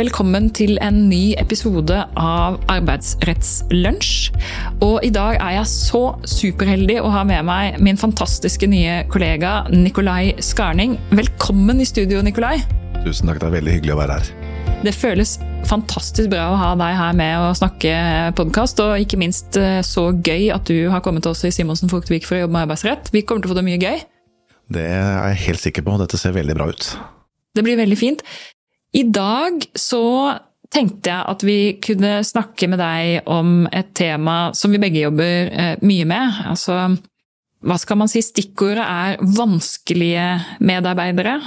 velkommen til en ny episode av Arbeidsrettslunsj. Og i dag er jeg så superheldig å ha med meg min fantastiske nye kollega Nikolai Skarning. Velkommen i studio, Nikolai. Tusen takk, det er veldig hyggelig å være her. Det føles fantastisk bra å ha deg her med å snakke podkast, og ikke minst eh, så gøy at du har kommet til oss i Simonsen Fogtvik for å jobbe med arbeidsrett. Vi kommer til å få det mye gøy. Det er jeg helt sikker på, dette ser veldig bra ut. Det blir veldig fint. I dag så tenkte jeg at vi kunne snakke med deg om et tema som vi begge jobber eh, mye med. Altså, hva skal man si? Stikkordet er vanskelige medarbeidere.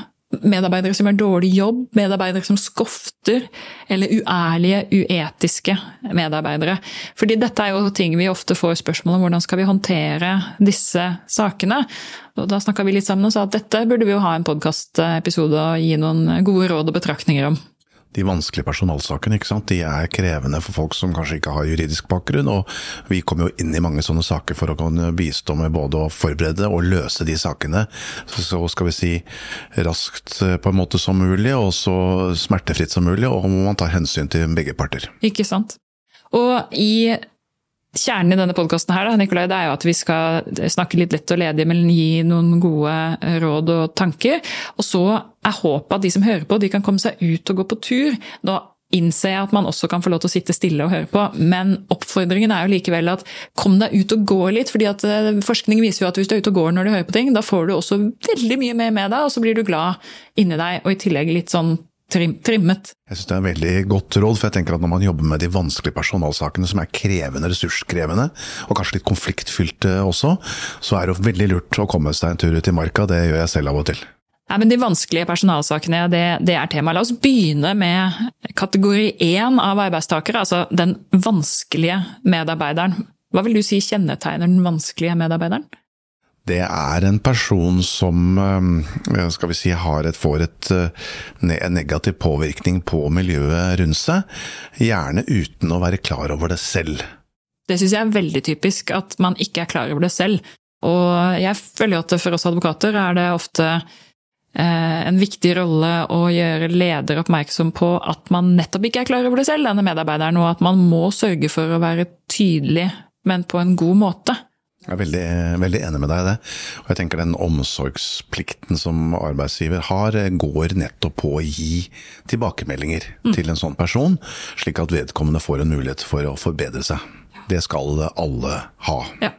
Medarbeidere som gjør dårlig jobb, medarbeidere som skofter, eller uærlige, uetiske medarbeidere. Fordi dette er jo ting vi ofte får spørsmål om, hvordan skal vi håndtere disse sakene? Og da snakka vi litt sammen og sa at dette burde vi jo ha en podkastepisode og gi noen gode råd og betraktninger om de vanskelige personalsakene ikke sant? De er krevende for folk som kanskje ikke har juridisk bakgrunn. og Vi kommer jo inn i mange sånne saker for å kunne bistå med både å forberede og løse de sakene så skal vi si raskt eh, på en måte som mulig, og så smertefritt som mulig, og man tar hensyn til begge parter. Ikke sant. Og i Kjernen i denne podkasten her, Nikolai, det er jo at vi skal snakke litt lett og ledig, men gi noen gode råd og tanker. Og så er håpet at de som hører på, de kan komme seg ut og gå på tur. Nå innser jeg at man også kan få lov til å sitte stille og høre på, men oppfordringen er jo likevel at kom deg ut og gå litt. fordi at eh, Forskning viser jo at hvis du er ute og går når du hører på ting, da får du også veldig mye mer med deg, og så blir du glad inni deg, og i tillegg litt sånn trim, trimmet. Jeg synes Det er en veldig godt råd, for jeg tenker at når man jobber med de vanskelige personalsakene som er krevende, ressurskrevende, og kanskje litt konfliktfylte også, så er det jo veldig lurt å komme seg en tur ut i marka. Det gjør jeg selv av og til. Nei, men De vanskelige personalsakene det, det er tema. La oss begynne med kategori én av arbeidstakere, altså den vanskelige medarbeideren. Hva vil du si kjennetegner den vanskelige medarbeideren? Det er en person som eh, skal vi si, har et, får eh, en negativ påvirkning på miljøet rundt seg, gjerne uten å være klar over det selv. Det syns jeg er veldig typisk, at man ikke er klar over det selv. Og jeg føler at for oss advokater er det ofte eh, en viktig rolle å gjøre leder oppmerksom på at man nettopp ikke er klar over det selv, denne medarbeideren, og at man må sørge for å være tydelig, men på en god måte. Jeg er veldig, veldig, enig med deg i det. Og jeg tenker Den omsorgsplikten som arbeidsgiver har, går nettopp på å gi tilbakemeldinger mm. til en sånn person, slik at vedkommende får en mulighet for å forbedre seg. Det skal alle ha. Ja.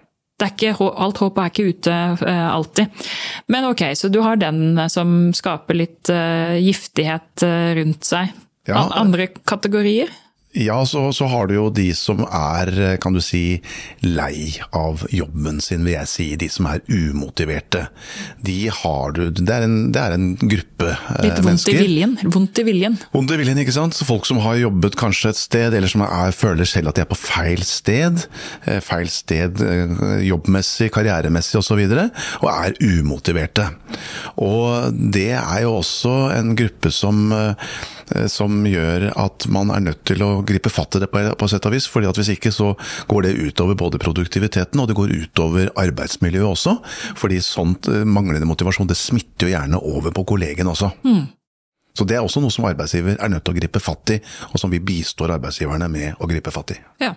Ikke, alt håp er ikke ute uh, alltid. Men ok, så du har den som skaper litt uh, giftighet uh, rundt seg. Ja. Andre kategorier? Ja, så, så, har du jo de som er, kan du si, lei av jobben sin, vil jeg si. De som er umotiverte. De har du Det er en, det er en gruppe mennesker. Litt vondt mennesker. i viljen. Vondt i viljen. Vondt i viljen, ikke sant. Så folk som har jobbet kanskje et sted, eller som er, føler selv at de er på feil sted. Eh, feil sted eh, jobbmessig, karrieremessig osv. Og, så og er umotiverte. Og det er jo også en gruppe som Eh, som gjør at man er nødt til å gripe fatt i det på, på sett og vis. fordi at Hvis ikke så går det utover både produktiviteten og det går utover arbeidsmiljøet også. Fordi sånt eh, manglende motivasjon det smitter jo gjerne over på kollegen også. Mm. Så Det er også noe som arbeidsgiver er nødt til å gripe fatt i, og som vi bistår arbeidsgiverne med å gripe fatt i. Ja.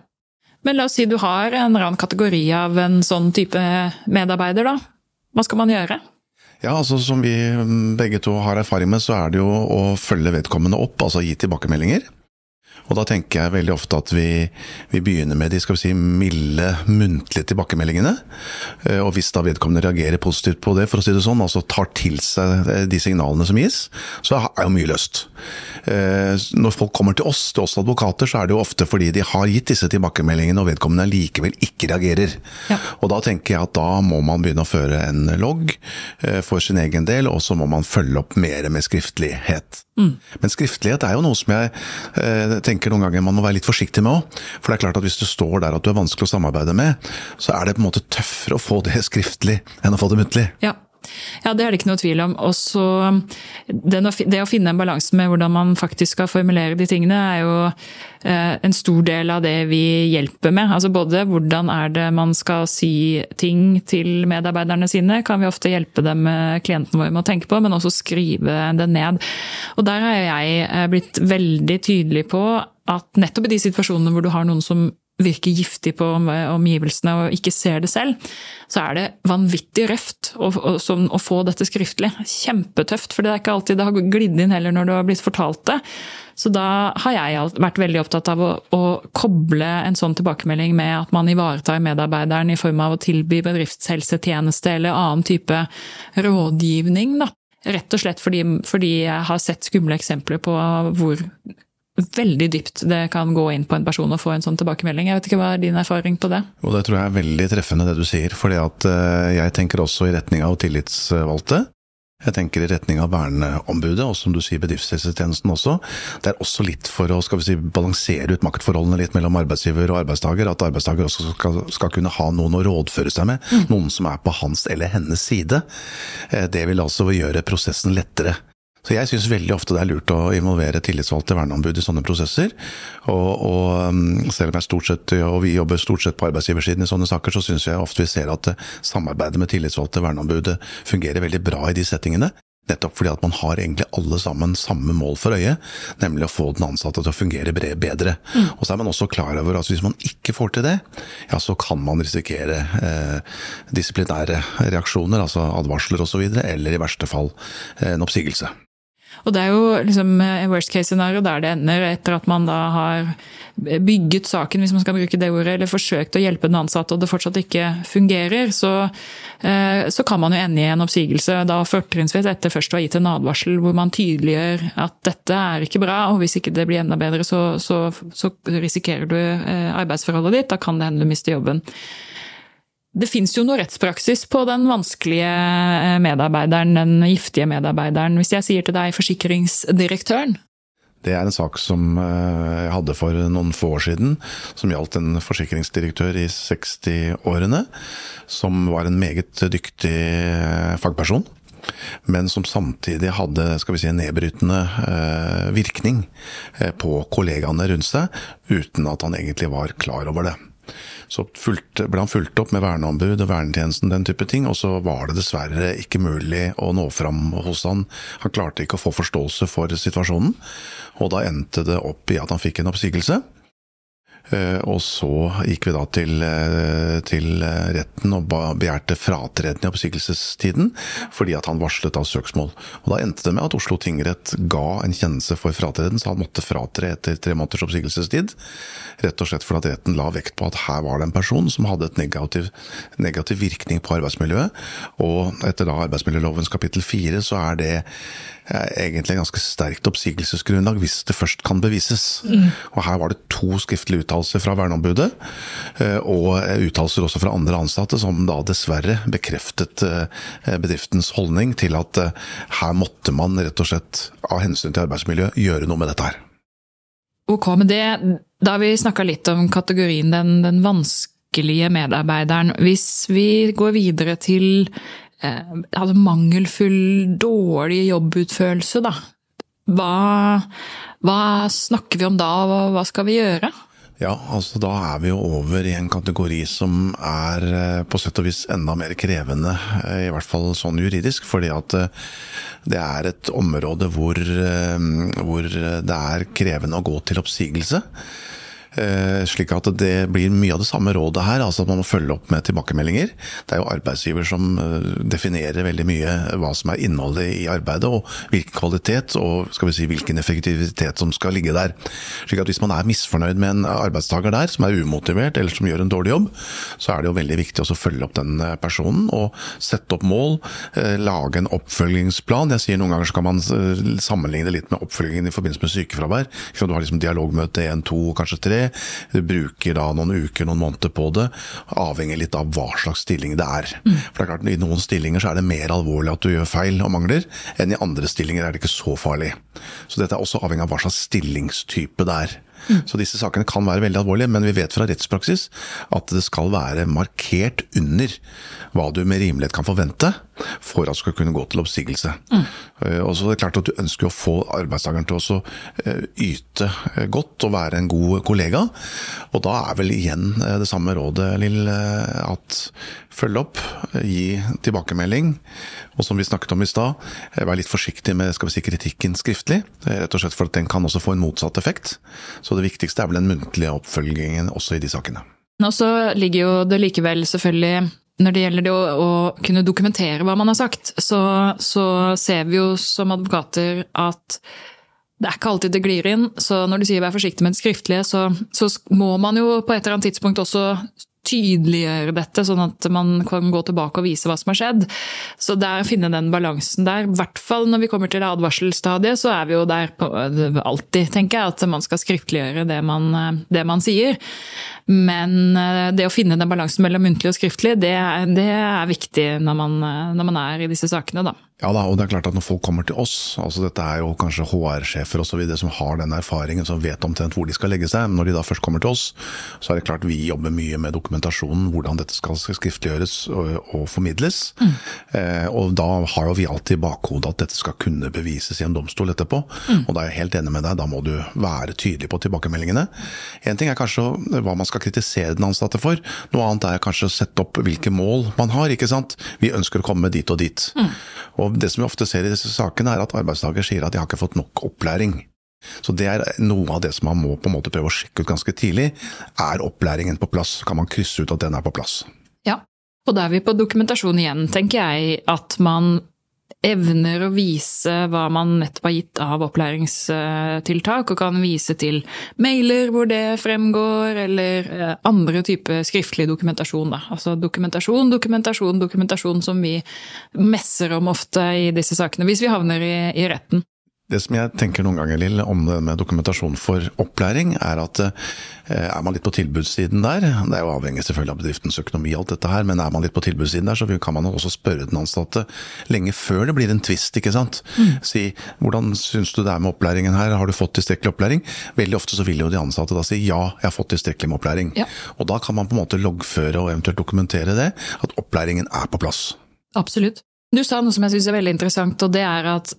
Men la oss si du har en eller annen kategori av en sånn type medarbeider, da. Hva skal man gjøre? Ja, altså Som vi begge to har erfaring med, så er det jo å følge vedkommende opp, altså gi tilbakemeldinger. Og da tenker jeg veldig ofte at vi, vi begynner med de skal vi si, milde, muntlige tilbakemeldingene. Eh, og hvis da vedkommende reagerer positivt på det, for å si det sånn, altså tar til seg eh, de signalene som gis, så er jo mye løst. Eh, når folk kommer til oss, til oss advokater, så er det jo ofte fordi de har gitt disse tilbakemeldingene, og vedkommende likevel ikke reagerer. Ja. Og da tenker jeg at da må man begynne å føre en logg for sin egen del, og så må man følge opp mer med skriftlighet. Mm. Men skriftlighet er jo noe som jeg eh, tenker noen ganger man må være litt forsiktig med òg. For det er klart at hvis du står der at du er vanskelig å samarbeide med, så er det på en måte tøffere å få det skriftlig enn å få det muntlig. Ja. Ja, det er det ikke noe tvil om. Også det, å finne en balanse med hvordan man faktisk skal formulere de tingene, er jo eh, en stor del av det vi hjelper med. Altså både hvordan er det man skal si ting til medarbeiderne sine, kan vi ofte hjelpe dem, klientene våre med å tenke på, men også skrive det ned. Og der har jeg eh, blitt veldig tydelig på at nettopp i de situasjonene hvor du har noen som virker giftig på omgivelsene og ikke ser det selv, så er det vanvittig røft å, få dette skriftlig. Kjempetøft, for det er ikke alltid det har glidd inn heller når du har blitt fortalt det. Så da har jeg vært veldig opptatt av å, å koble en sånn tilbakemelding med at man ivaretar medarbeideren i form av å tilby bedriftshelsetjeneste eller annen type rådgivning. Da. Rett og slett fordi, fordi jeg har sett skumle eksempler på hvor veldig dypt det kan gå inn på en person og få en sånn tilbakemelding. Jeg vet ikke Hva er din erfaring på det? Og Det tror jeg er veldig treffende det du sier. For eh, jeg tenker også i retning av tillitsvalgte. Jeg tenker i retning av verneombudet, og som du sier bedriftshelsetjenesten også. Det er også litt for å skal vi si, balansere ut maktforholdene litt mellom arbeidsgiver og arbeidstaker. At arbeidstaker også skal, skal kunne ha noen å rådføre seg med. Mm. Noen som er på hans eller hennes side. Eh, det vil altså gjøre prosessen lettere. Så jeg syns veldig ofte det er lurt å involvere tillitsvalgte verneombud i sånne prosesser. Og, og, um, selv om jeg stort sett, og vi jobber stort sett på arbeidsgiversiden i sånne saker, så syns jeg ofte vi ser at eh, samarbeidet med tillitsvalgte verneombud fungerer veldig bra i de settingene. Nettopp fordi at man har egentlig alle sammen samme mål for øye, nemlig å få den ansatte til å fungere bedre. Mm. Og så er man også klar over at hvis man ikke får til det, ja så kan man risikere eh, disiplinære reaksjoner, altså advarsler osv., eller i verste fall eh, en oppsigelse. Og det er jo liksom worst case scenario der det ender, etter at man da har bygget saken, hvis man skal bruke det ordet, eller forsøkt å hjelpe den ansatte og det fortsatt ikke fungerer, så, eh, så kan man jo ende i en oppsigelse. Da fortrinnsvis etter først å ha gitt en advarsel hvor man tydeliggjør at dette er ikke bra, og hvis ikke det blir enda bedre, så, så, så risikerer du eh, arbeidsforholdet ditt. Da kan det hende du mister jobben. Det fins jo noe rettspraksis på den vanskelige eh, medarbeideren, den giftige medarbeideren. Hvis jeg sier til deg forsikringsdirektøren? Det er en sak som eh, jeg hadde for noen få år siden, som gjaldt en forsikringsdirektør i 60-årene. Som var en meget dyktig eh, fagperson. Men som samtidig hadde skal vi si, en nedbrytende virkning på kollegaene rundt seg, uten at han egentlig var klar over det. Så fulgte, ble han fulgt opp med verneombud og vernetjenesten, den type ting, og så var det dessverre ikke mulig å nå fram hos han. Han klarte ikke å få forståelse for situasjonen, og da endte det opp i at han fikk en oppsigelse. Eh, og så gikk vi da til, eh, til retten og begjærte fratreden i oppsigelsestiden, fordi at han varslet av søksmål. Og Da endte det med at Oslo tingrett ga en kjennelse for fratreden, så han måtte fratre etter tre måneders oppsigelsestid. Rett og slett fordi at retten la vekt på at her var det en person som hadde et negativ, negativ virkning på arbeidsmiljøet. Og etter da arbeidsmiljølovens kapittel fire så er det egentlig ganske sterkt oppsigelsesgrunnlag hvis det først kan bevises. Mm. Og her var det to skriftlige uttalelser fra verneombudet, eh, og uttalelser også fra andre ansatte, som da dessverre bekreftet eh, bedriftens holdning til at eh, her måtte man rett og slett av hensyn til arbeidsmiljø gjøre noe med dette her. Ok, men det, Da har vi snakka litt om kategorien den, den vanskelige medarbeideren. Hvis vi går videre til eh, altså mangelfull, dårlig jobbutførelse, da. Hva, hva, snakker vi om da, og hva skal vi gjøre? Ja, altså da er vi jo over i en kategori som er eh, på sett og vis enda mer krevende, eh, i hvert fall sånn juridisk. Fordi at eh, det er et område hvor, hvor det er krevende å gå til oppsigelse. Eh, slik at det blir mye av det samme rådet her, altså at man må følge opp med tilbakemeldinger. Det er jo arbeidsgiver som eh, definerer veldig mye hva som er innholdet i arbeidet, og hvilken kvalitet og skal vi si, hvilken effektivitet som skal ligge der. Slik at Hvis man er misfornøyd med en arbeidstaker der, som er umotivert eller som gjør en dårlig jobb, så er det jo veldig viktig å følge opp den eh, personen og sette opp mål, lage en oppfølgingsplan. Jeg sier Noen ganger så kan man sammenligne det litt med oppfølgingen i forbindelse med sykefravær. Du har liksom dialogmøte 1, 2, kanskje 3 du bruker da noen uker, noen måneder på det. Avhenger litt av hva slags stilling det er. Mm. For det er klart, I noen stillinger så er det mer alvorlig at du gjør feil og mangler, enn i andre stillinger er det ikke så farlig. Så dette er også avhengig av hva slags stillingstype det er. Så disse sakene kan være veldig alvorlige, men vi vet fra rettspraksis at det skal være markert under hva du med rimelighet kan forvente for at du skal kunne gå til oppsigelse. Mm. Og så er det klart at Du ønsker å få arbeidstakeren til å eh, yte eh, godt og være en god kollega. Og da er vel igjen det samme rådet, Lill, at følg opp, gi tilbakemelding. Og som vi snakket om i stad, vær litt forsiktig med skal vi si, kritikken skriftlig. Rett og slett for at den kan også få en motsatt effekt. Så det viktigste er vel den muntlige oppfølgingen også i de sakene. Og så ligger jo det likevel selvfølgelig når det gjelder det å, å, kunne dokumentere hva man har sagt, så, så, ser vi jo som advokater at det er ikke alltid det glir inn. Så når du sier vær forsiktig med det skriftlige, så, så må man jo på et eller annet tidspunkt også tydeliggjøre dette, sånn at man kan gå tilbake og vise hva som har skjedd. Så der finne den balansen der. I hvert fall når vi kommer til advarselstadiet, så er vi jo der på, alltid, tenker jeg, at man skal skriftliggjøre det man, det man sier. Men eh, det å finne den balansen mellom muntlig og skriftlig, det, det er viktig når man, når man er i disse sakene, da. Ja da, og det er klart at når folk kommer til oss, altså dette er jo kanskje HR-sjefer osv. som har den erfaringen, som vet omtrent hvor de skal legge seg. Men når de da først kommer til oss, så er det klart vi jobber mye med dokumentasjonen, hvordan dette skal skriftliggjøres og, og formidles. Mm. Eh, og da har jo vi alltid i bakhodet at dette skal kunne bevises i en domstol etterpå. Mm. Og da er jeg helt enig med deg, da må du være tydelig på tilbakemeldingene. En ting er kanskje hva man skal kritisere den ansatte for, noe annet er kanskje å sette opp hvilke mål man har. ikke sant? Vi ønsker å komme dit og dit. Mm. Og og Det som vi ofte ser i disse sakene, er at arbeidstaker sier at de har ikke fått nok opplæring. Så det er noe av det som man må på en måte prøve å sjekke ut ganske tidlig. Er opplæringen på plass? Kan man krysse ut at den er på plass? Ja, og da er vi på dokumentasjon igjen, tenker jeg. At man evner å vise hva man nettopp har gitt av opplæringstiltak, og kan vise til mailer hvor det fremgår, eller eh, andre typer skriftlig dokumentasjon. Da. Altså dokumentasjon, dokumentasjon, dokumentasjon som vi messer om ofte i disse sakene, hvis vi havner i, i retten. Det som jeg tenker noen ganger Lill, om det med dokumentasjon for opplæring, er at eh, er man litt på tilbudssiden der, det er jo avhengig selvfølgelig av bedriftens økonomi, alt dette her, men er man litt på tilbudssiden der, så kan man også spørre den ansatte lenge før det blir en tvist, ikke sant. Mm. Si hvordan syns du det er med opplæringen her, har du fått tilstrekkelig opplæring? Veldig ofte så vil jo de ansatte da si ja, jeg har fått tilstrekkelig med opplæring. Ja. Og da kan man på en måte loggføre og eventuelt dokumentere det, at opplæringen er på plass. Absolutt. Du sa noe som jeg syns er veldig interessant, og det er at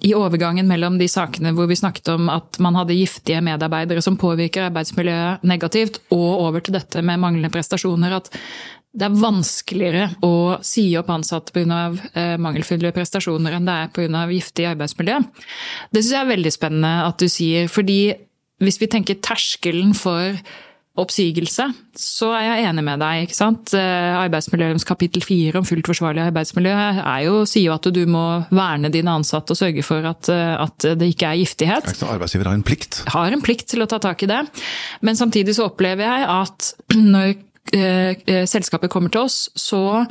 i overgangen mellom de sakene hvor vi snakket om at man hadde giftige medarbeidere som påvirker arbeidsmiljøet negativt, og over til dette med manglende prestasjoner, at det er vanskeligere å si opp ansatte pga. Eh, mangelfulle prestasjoner enn det er pga. giftig arbeidsmiljø. Det syns jeg er veldig spennende at du sier, fordi hvis vi tenker terskelen for oppsigelse, så er jeg enig med deg. ikke sant? Eh, arbeidsmiljølovens kapittel fire om fullt forsvarlig arbeidsmiljø er jo, sier jo at du må verne dine ansatte og sørge for at, eh, at det ikke er giftighet. Arbeidsgiver har en plikt? Har en plikt til å ta tak i det. Men samtidig så opplever jeg at når eh, selskapet kommer til oss, så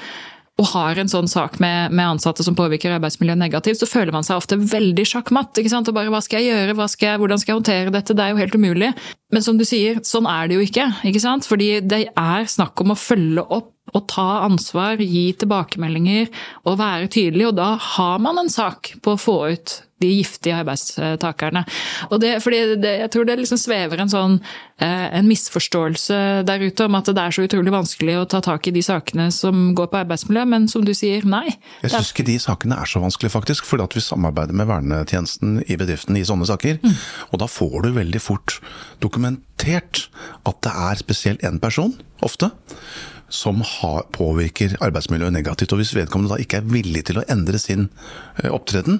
og har en sånn sak med, med, ansatte som påvirker arbeidsmiljøet negativt, så føler man seg ofte veldig sjakkmatt. ikke sant? Og bare hva skal jeg gjøre, skal jeg, hvordan skal jeg håndtere dette, det er jo helt umulig. Men som du sier, sånn er det jo ikke. ikke sant? Fordi det er snakk om å følge opp og ta ansvar, gi tilbakemeldinger og være tydelig. Og da har man en sak på å få ut de giftige arbeidstakerne. Og det, fordi det, jeg tror det liksom svever en sånn eh, en misforståelse der ute om at det er så utrolig vanskelig å ta tak i de sakene som går på arbeidsmiljø, men som du sier, nei. Jeg syns ikke de sakene er så vanskelig, faktisk. fordi at vi samarbeider med vernetjenesten i bedriften i sånne saker. Mm. Og da får du veldig fort dokumentert at det er spesielt én person, ofte, som har, påvirker arbeidsmiljøet negativt. Og hvis vedkommende da ikke er villig til å endre sin eh, opptreden,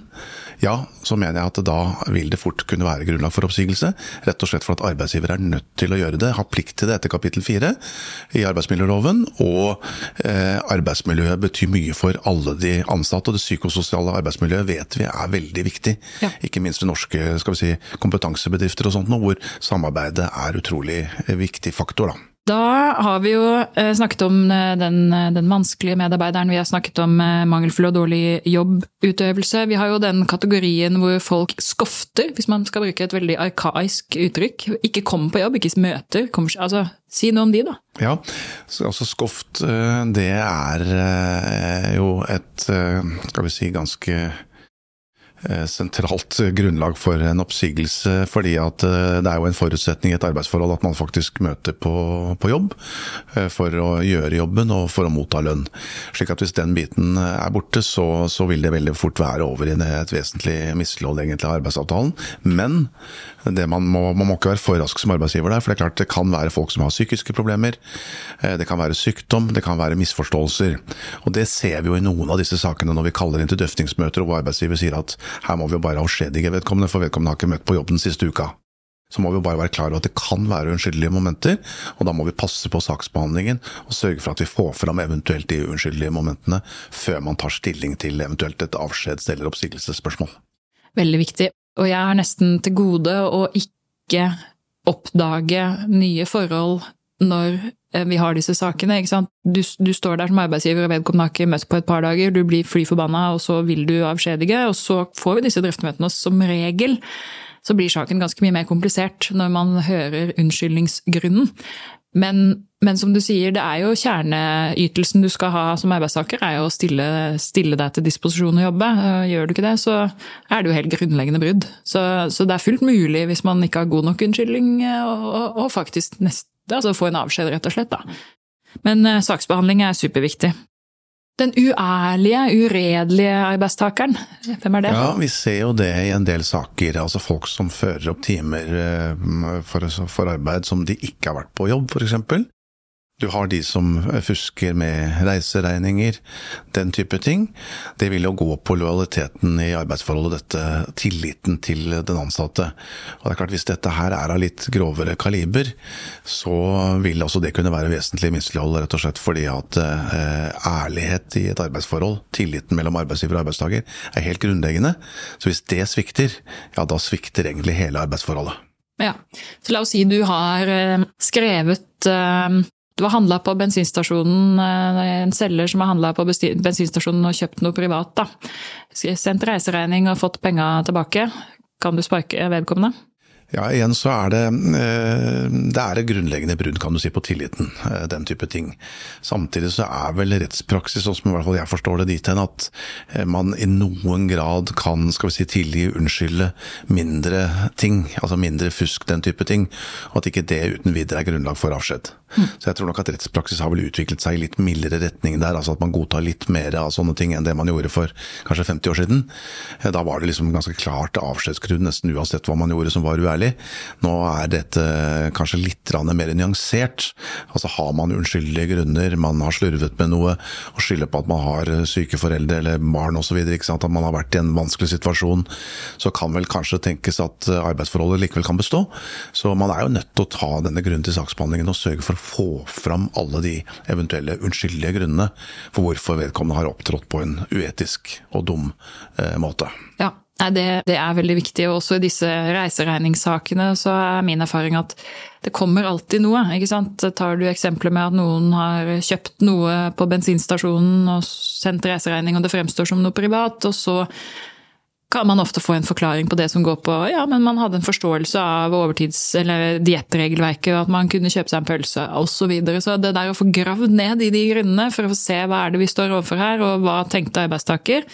ja, så mener jeg at da vil det fort kunne være grunnlag for oppsigelse. Rett og slett for at arbeidsgiver er nødt til å gjøre det, har plikt til det etter kapittel fire i arbeidsmiljøloven. Og eh, arbeidsmiljøet betyr mye for alle de ansatte, og det psykososiale arbeidsmiljøet vet vi er veldig viktig. Ja. Ikke minst i norske skal vi si, kompetansebedrifter og sånt, hvor samarbeidet er utrolig eh, viktig faktor. da. Da har vi jo eh, snakket om eh, den, eh, den, vanskelige medarbeideren, vi har snakket om mangelfull og dårlig jobbutøvelse. Vi har jo den kategorien hvor folk skofter, hvis man skal bruke et veldig arkaisk uttrykk. Ikke kommer på jobb, ikke møter. Kommer, altså, si noe om de, da. Ja, altså skoft det er jo et, skal vi si, ganske sentralt grunnlag for en oppsigelse, fordi at eh, det er jo en forutsetning i et arbeidsforhold at man faktisk møter på, på, jobb eh, for å gjøre jobben og for å motta lønn. Slik at hvis den biten er borte, så, så vil det veldig fort være over i et vesentlig mislighold egentlig av arbeidsavtalen. Men man må, man, må, ikke være for rask som arbeidsgiver der, for det er klart det kan være folk som har psykiske problemer. Det kan være sykdom, det kan være misforståelser. Og det ser vi jo i noen av disse sakene når vi kaller inn til drøftingsmøter og arbeidsgiver sier at her må vi jo bare avskjedige vedkommende, for vedkommende har ikke møtt på jobb den siste uka. Så må vi jo bare være klar over at det kan være unnskyldelige momenter, og da må vi passe på saksbehandlingen og sørge for at vi får fram eventuelt de unnskyldelige momentene før man tar stilling til eventuelt et avskjeds- eller oppsigelsesspørsmål. Veldig viktig. Og jeg har nesten til gode å ikke oppdage nye forhold når vi har disse sakene. ikke? Du, du står der som arbeidsgiver og vedkommende har ikke møtt på et par dager, du blir fly forbanna, og så vil du avskjedige, og så får vi disse drøftemøtene. Og som regel så blir saken ganske mye mer komplisert når man hører unnskyldningsgrunnen. Men, men, som du sier, det er jo kjerneytelsen du skal ha som arbeidstaker, er jo å stille, stille deg til disposisjon og jobbe. Gjør du ikke det, så er det jo helt grunnleggende brudd. Så, så det er fullt mulig, hvis man ikke har god nok unnskyldning, å faktisk nest, altså få en avskjed, rett og slett. Da. Men uh, saksbehandling er superviktig. Den uærlige, uredelige arbeidstakeren, hvem er det? Ja, Vi ser jo det i en del saker. Altså folk som fører opp timer eh, for, for arbeid som de ikke har vært på jobb, f.eks. Du har de som fusker med reiseregninger, den type ting. Det vil jo gå på lojaliteten i arbeidsforholdet, dette tilliten til den ansatte. Og det er klart Hvis dette her er av litt grovere kaliber, så vil også det kunne være vesentlig mislighold, rett og slett fordi at eh, ærlighet i et arbeidsforhold, tilliten mellom arbeidsgiver og arbeidstaker, er helt grunnleggende. Så hvis det svikter, ja da svikter egentlig hele arbeidsforholdet. Ja, så La oss si du har eh, skrevet du har handla på bensinstasjonen, eh, en selger som har handla på bensinstasjonen og kjøpt noe privat. da. Sendt reiseregning og fått penga tilbake. Kan du sparke vedkommende? Ja, igjen så er det eh, Det er et grunnleggende brudd, kan du si, på tilliten. Eh, den type ting. Samtidig så er vel rettspraksis, sånn som i hvert fall jeg forstår det dit hen, at eh, man i noen grad kan skal vi si, tilgi, unnskylde mindre ting. Altså mindre fusk, den type ting. Og at ikke det uten videre er grunnlag for avskjed. Mm. Så jeg tror nok at rettspraksis har vel utviklet seg i litt mildere retning der. Altså at man godtar litt mer av sånne ting enn det man gjorde for kanskje 50 år siden. Da var det liksom ganske klart avskjedsgrunn nesten uansett hva man gjorde som var uærlig ærlig. Nå er dette kanskje litt mer nyansert. Altså Har man unnskyldige grunner, man har slurvet med noe og skylder på at man har syke foreldre eller barn osv., at man har vært i en vanskelig situasjon, så kan vel kanskje tenkes at arbeidsforholdet likevel kan bestå. Så man er jo nødt til å ta denne grunnen til saksbehandlingen og sørge for å få fram alle de eventuelle unnskyldige grunnene for hvorfor vedkommende har opptrådt på en uetisk og dum eh, måte. Ja, Nei, det, det, er veldig viktig. og Også i disse reiseregningssakene så er min erfaring at det kommer alltid noe. ikke sant? Tar du eksempler med at noen har kjøpt noe på bensinstasjonen og sendt reiseregning, og det fremstår som noe privat, og så kan man ofte få en forklaring på det som går på ja, men man hadde en forståelse av overtids- eller diettregelverket, at man kunne kjøpe seg en pølse osv. Så, videre. så det der å få gravd ned i de grunnene for å se hva er det vi står overfor her, og hva tenkte arbeidstaker,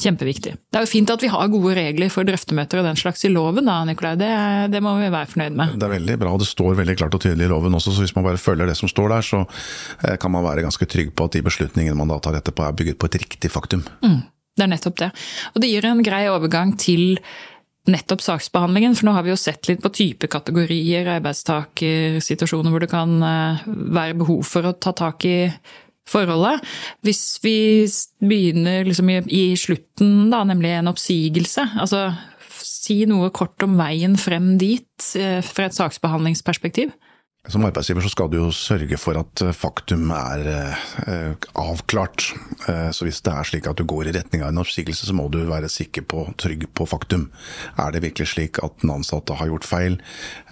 kjempeviktig. Det er jo fint at vi har gode regler for drøftemøter og den slags i loven, da, Nikolai. Det, det må vi være fornøyd med. Det er veldig bra, og det står veldig klart og tydelig i loven også, så hvis man bare følger det som står der, så eh, kan man være ganske trygg på at de beslutningene man da tar etterpå, er bygget på et riktig faktum. Mm. Det er nettopp det. Og det gir en grei overgang til nettopp saksbehandlingen, for nå har vi jo sett litt på type kategorier, arbeidstakersituasjoner hvor det kan eh, være behov for å ta tak i forholdet. Hvis vi begynner liksom i, slutten, da, nemlig en oppsigelse, altså si noe kort om veien frem dit eh, fra et saksbehandlingsperspektiv. Som arbeidsgiver så skal du jo sørge for at eh, faktum er eh, avklart. Eh, så hvis det er slik at du går i retning av en oppsigelse, så må du være sikker på, trygg på faktum. Er det virkelig slik at den ansatte har gjort feil?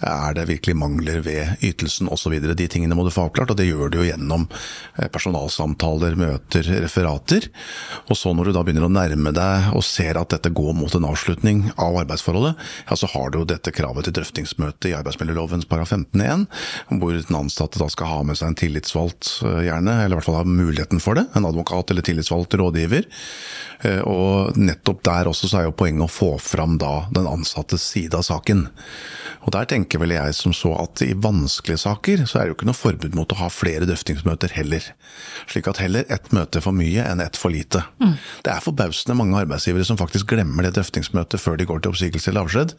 Er det virkelig mangler ved ytelsen osv.? De tingene må du få avklart, og det gjør du jo gjennom eh, personalsamtaler, møter, referater. Og så når du da begynner å nærme deg og ser at dette går mot en avslutning av arbeidsforholdet, ja så har du jo dette kravet til drøftingsmøte i arbeidsmiljølovens paragraf 15 igjen hvor den ansatte da skal ha med seg en tillitsvalgt, eh, gjerne, eller i hvert fall ha muligheten for det. En advokat eller tillitsvalgt rådgiver. Eh, og nettopp der også så er jo poenget å få fram da den ansattes side av saken. Og der tenker vel jeg som så at i vanskelige saker så er det jo ikke noe forbud mot å ha flere drøftingsmøter heller. Slik at heller ett møte for mye enn ett for lite. Mm. Det er forbausende mange arbeidsgivere som faktisk glemmer det drøftingsmøtet før de går til oppsigelse eller avskjed.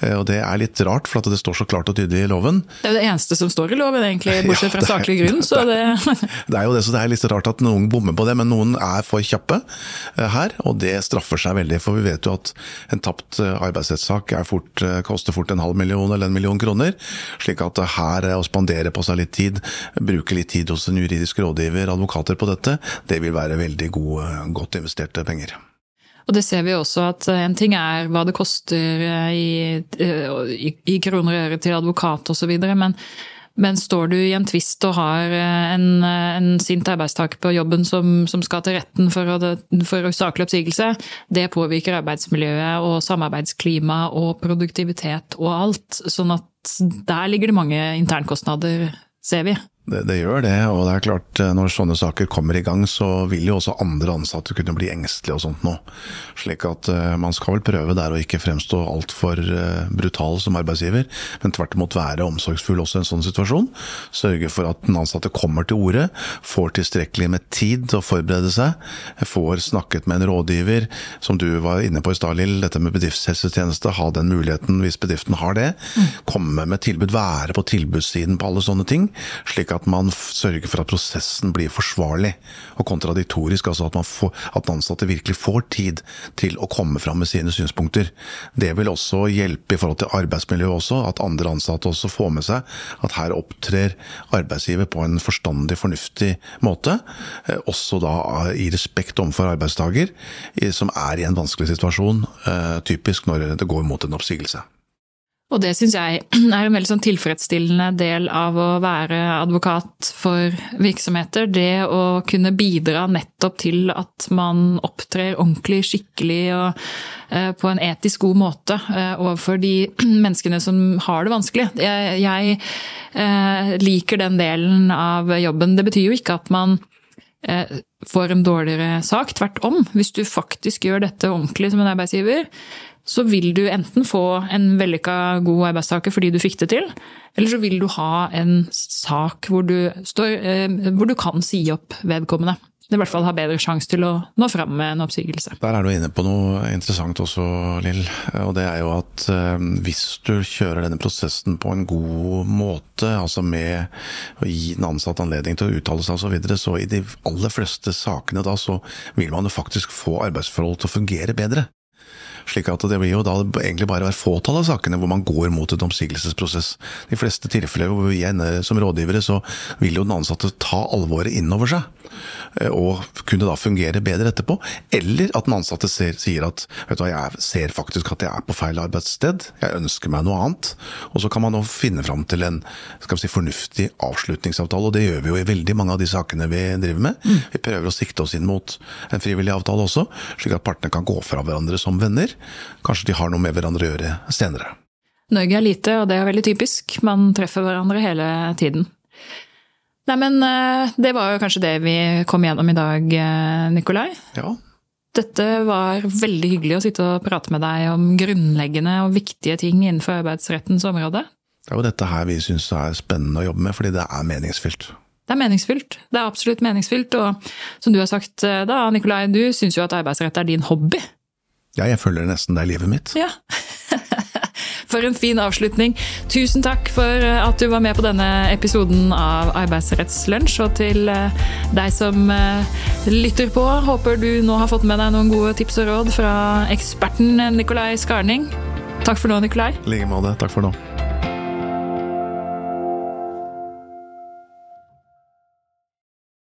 Eh, og det er litt rart, for at det står så klart og tydelig i loven. Det er jo det eneste som står i loven, egentlig, bortsett fra ja, saklig grunn. Så det... det er jo det, så det er litt rart at noen bommer på det, men noen er for kjappe eh, her. Og det straffer seg veldig, for vi vet jo at en tapt eh, arbeidsrettssak fort, koster fort en halv million eller en million kroner. Slik at her å spandere på seg litt tid, bruke litt tid hos en juridisk rådgiver, advokater på dette, det vil være veldig god, godt investerte penger. Og det ser vi også at eh, en ting er hva det koster eh, i, eh, i, i kroner og øre til advokat osv., men, men står du i en tvist og har en, en sint arbeidstaker på jobben som, som skal til retten for, å, oppsigelse, det påvirker arbeidsmiljøet og samarbeidsklima og produktivitet og alt. Sånn at der ligger det mange internkostnader, ser vi. Det, det, gjør det, og det er klart eh, når sånne saker kommer i gang, så vil jo også andre ansatte kunne bli engstelige og sånt nå. Slik at uh, man skal vel prøve der å ikke fremstå altfor uh, brutal som arbeidsgiver, men tvert imot være omsorgsfull også i en sånn situasjon. Sørge for at den ansatte kommer til orde, får tilstrekkelig med tid til å forberede seg, får snakket med en rådgiver, som du var inne på i stad, Lill, dette med bedriftshelsetjeneste, ha den muligheten hvis bedriften har det. Mm. Komme med tilbud, være på tilbudssiden på alle sånne ting. slik at man sørger for at prosessen blir forsvarlig og kontradiktorisk. Altså at, får, at ansatte virkelig får tid til å komme fram med sine synspunkter. Det vil også hjelpe i forhold til arbeidsmiljøet også, at andre ansatte også får med seg at her opptrer arbeidsgiver på en forstandig, fornuftig måte. Eh, også da i respekt overfor arbeidstaker, som er i en vanskelig situasjon, eh, typisk når det går mot en oppsigelse. Og det syns jeg er en veldig sånn tilfredsstillende del av å være advokat for virksomheter. Det å kunne bidra nettopp til at man opptrer ordentlig, skikkelig og eh, på en etisk god måte eh, overfor de menneskene som har det vanskelig. Jeg, jeg eh, liker den delen av jobben. Det betyr jo ikke at man får en dårligere sak. Tvert om. Hvis du faktisk gjør dette ordentlig som en arbeidsgiver, så vil du enten få en vellykka god arbeidstaker fordi du fikk det til, eller så vil du ha en sak hvor du, står, eh, hvor du kan si opp vedkommende. I hvert fall ha bedre sjanse til å nå fram med en oppsigelse. Der er du inne på noe interessant også, Lill. Og det er jo at eh, hvis du kjører denne prosessen på en god måte, altså med å gi den ansatte anledning til å uttale seg osv., så, videre, så i de aller fleste sakene da så vil man jo faktisk få arbeidsforhold til å fungere bedre slik at det blir jo da egentlig bare et fåtall av sakene hvor man går mot en oppsigelsesprosess. De fleste tilfeller hvor vi ender som rådgivere, så vil jo den ansatte ta alvoret inn over seg. Eh, og kunne da fungere bedre etterpå. Eller at den ansatte ser, sier at vet du hva, jeg ser faktisk at jeg er på feil arbeidssted, jeg ønsker meg noe annet. Og så kan man nå finne fram til en skal vi si, fornuftig avslutningsavtale, og det gjør vi jo i veldig mange av de sakene vi driver med. Mm. Vi prøver å sikte oss inn mot en frivillig avtale også, slik at partene kan gå fra hverandre som venner. Kanskje de har noe med hverandre å gjøre senere. Norge er lite, og det er veldig typisk. Man treffer hverandre hele tiden. Nei, men eh, det var jo kanskje det vi kom gjennom i dag, eh, Nikolai. Ja. Dette var veldig hyggelig å sitte og prate med deg om grunnleggende og viktige ting innenfor arbeidsrettens område. Det er jo dette her vi syns er spennende å jobbe med, fordi det er meningsfylt. Det er meningsfylt. Det er absolutt meningsfylt. Og som du har sagt eh, da, Nikolai, du syns jo at arbeidsrett er din hobby. Ja, jeg føler nesten det er livet mitt. Ja. For en fin avslutning. Tusen takk for eh, at du var med på denne episoden av Arbeidsrettslunsj. Og til eh, deg som eh, lytter på, håper du nå har fått med deg noen gode tips og råd fra eksperten Nikolai Skarning. Takk for nå, Nikolai. I like måte. Takk for nå.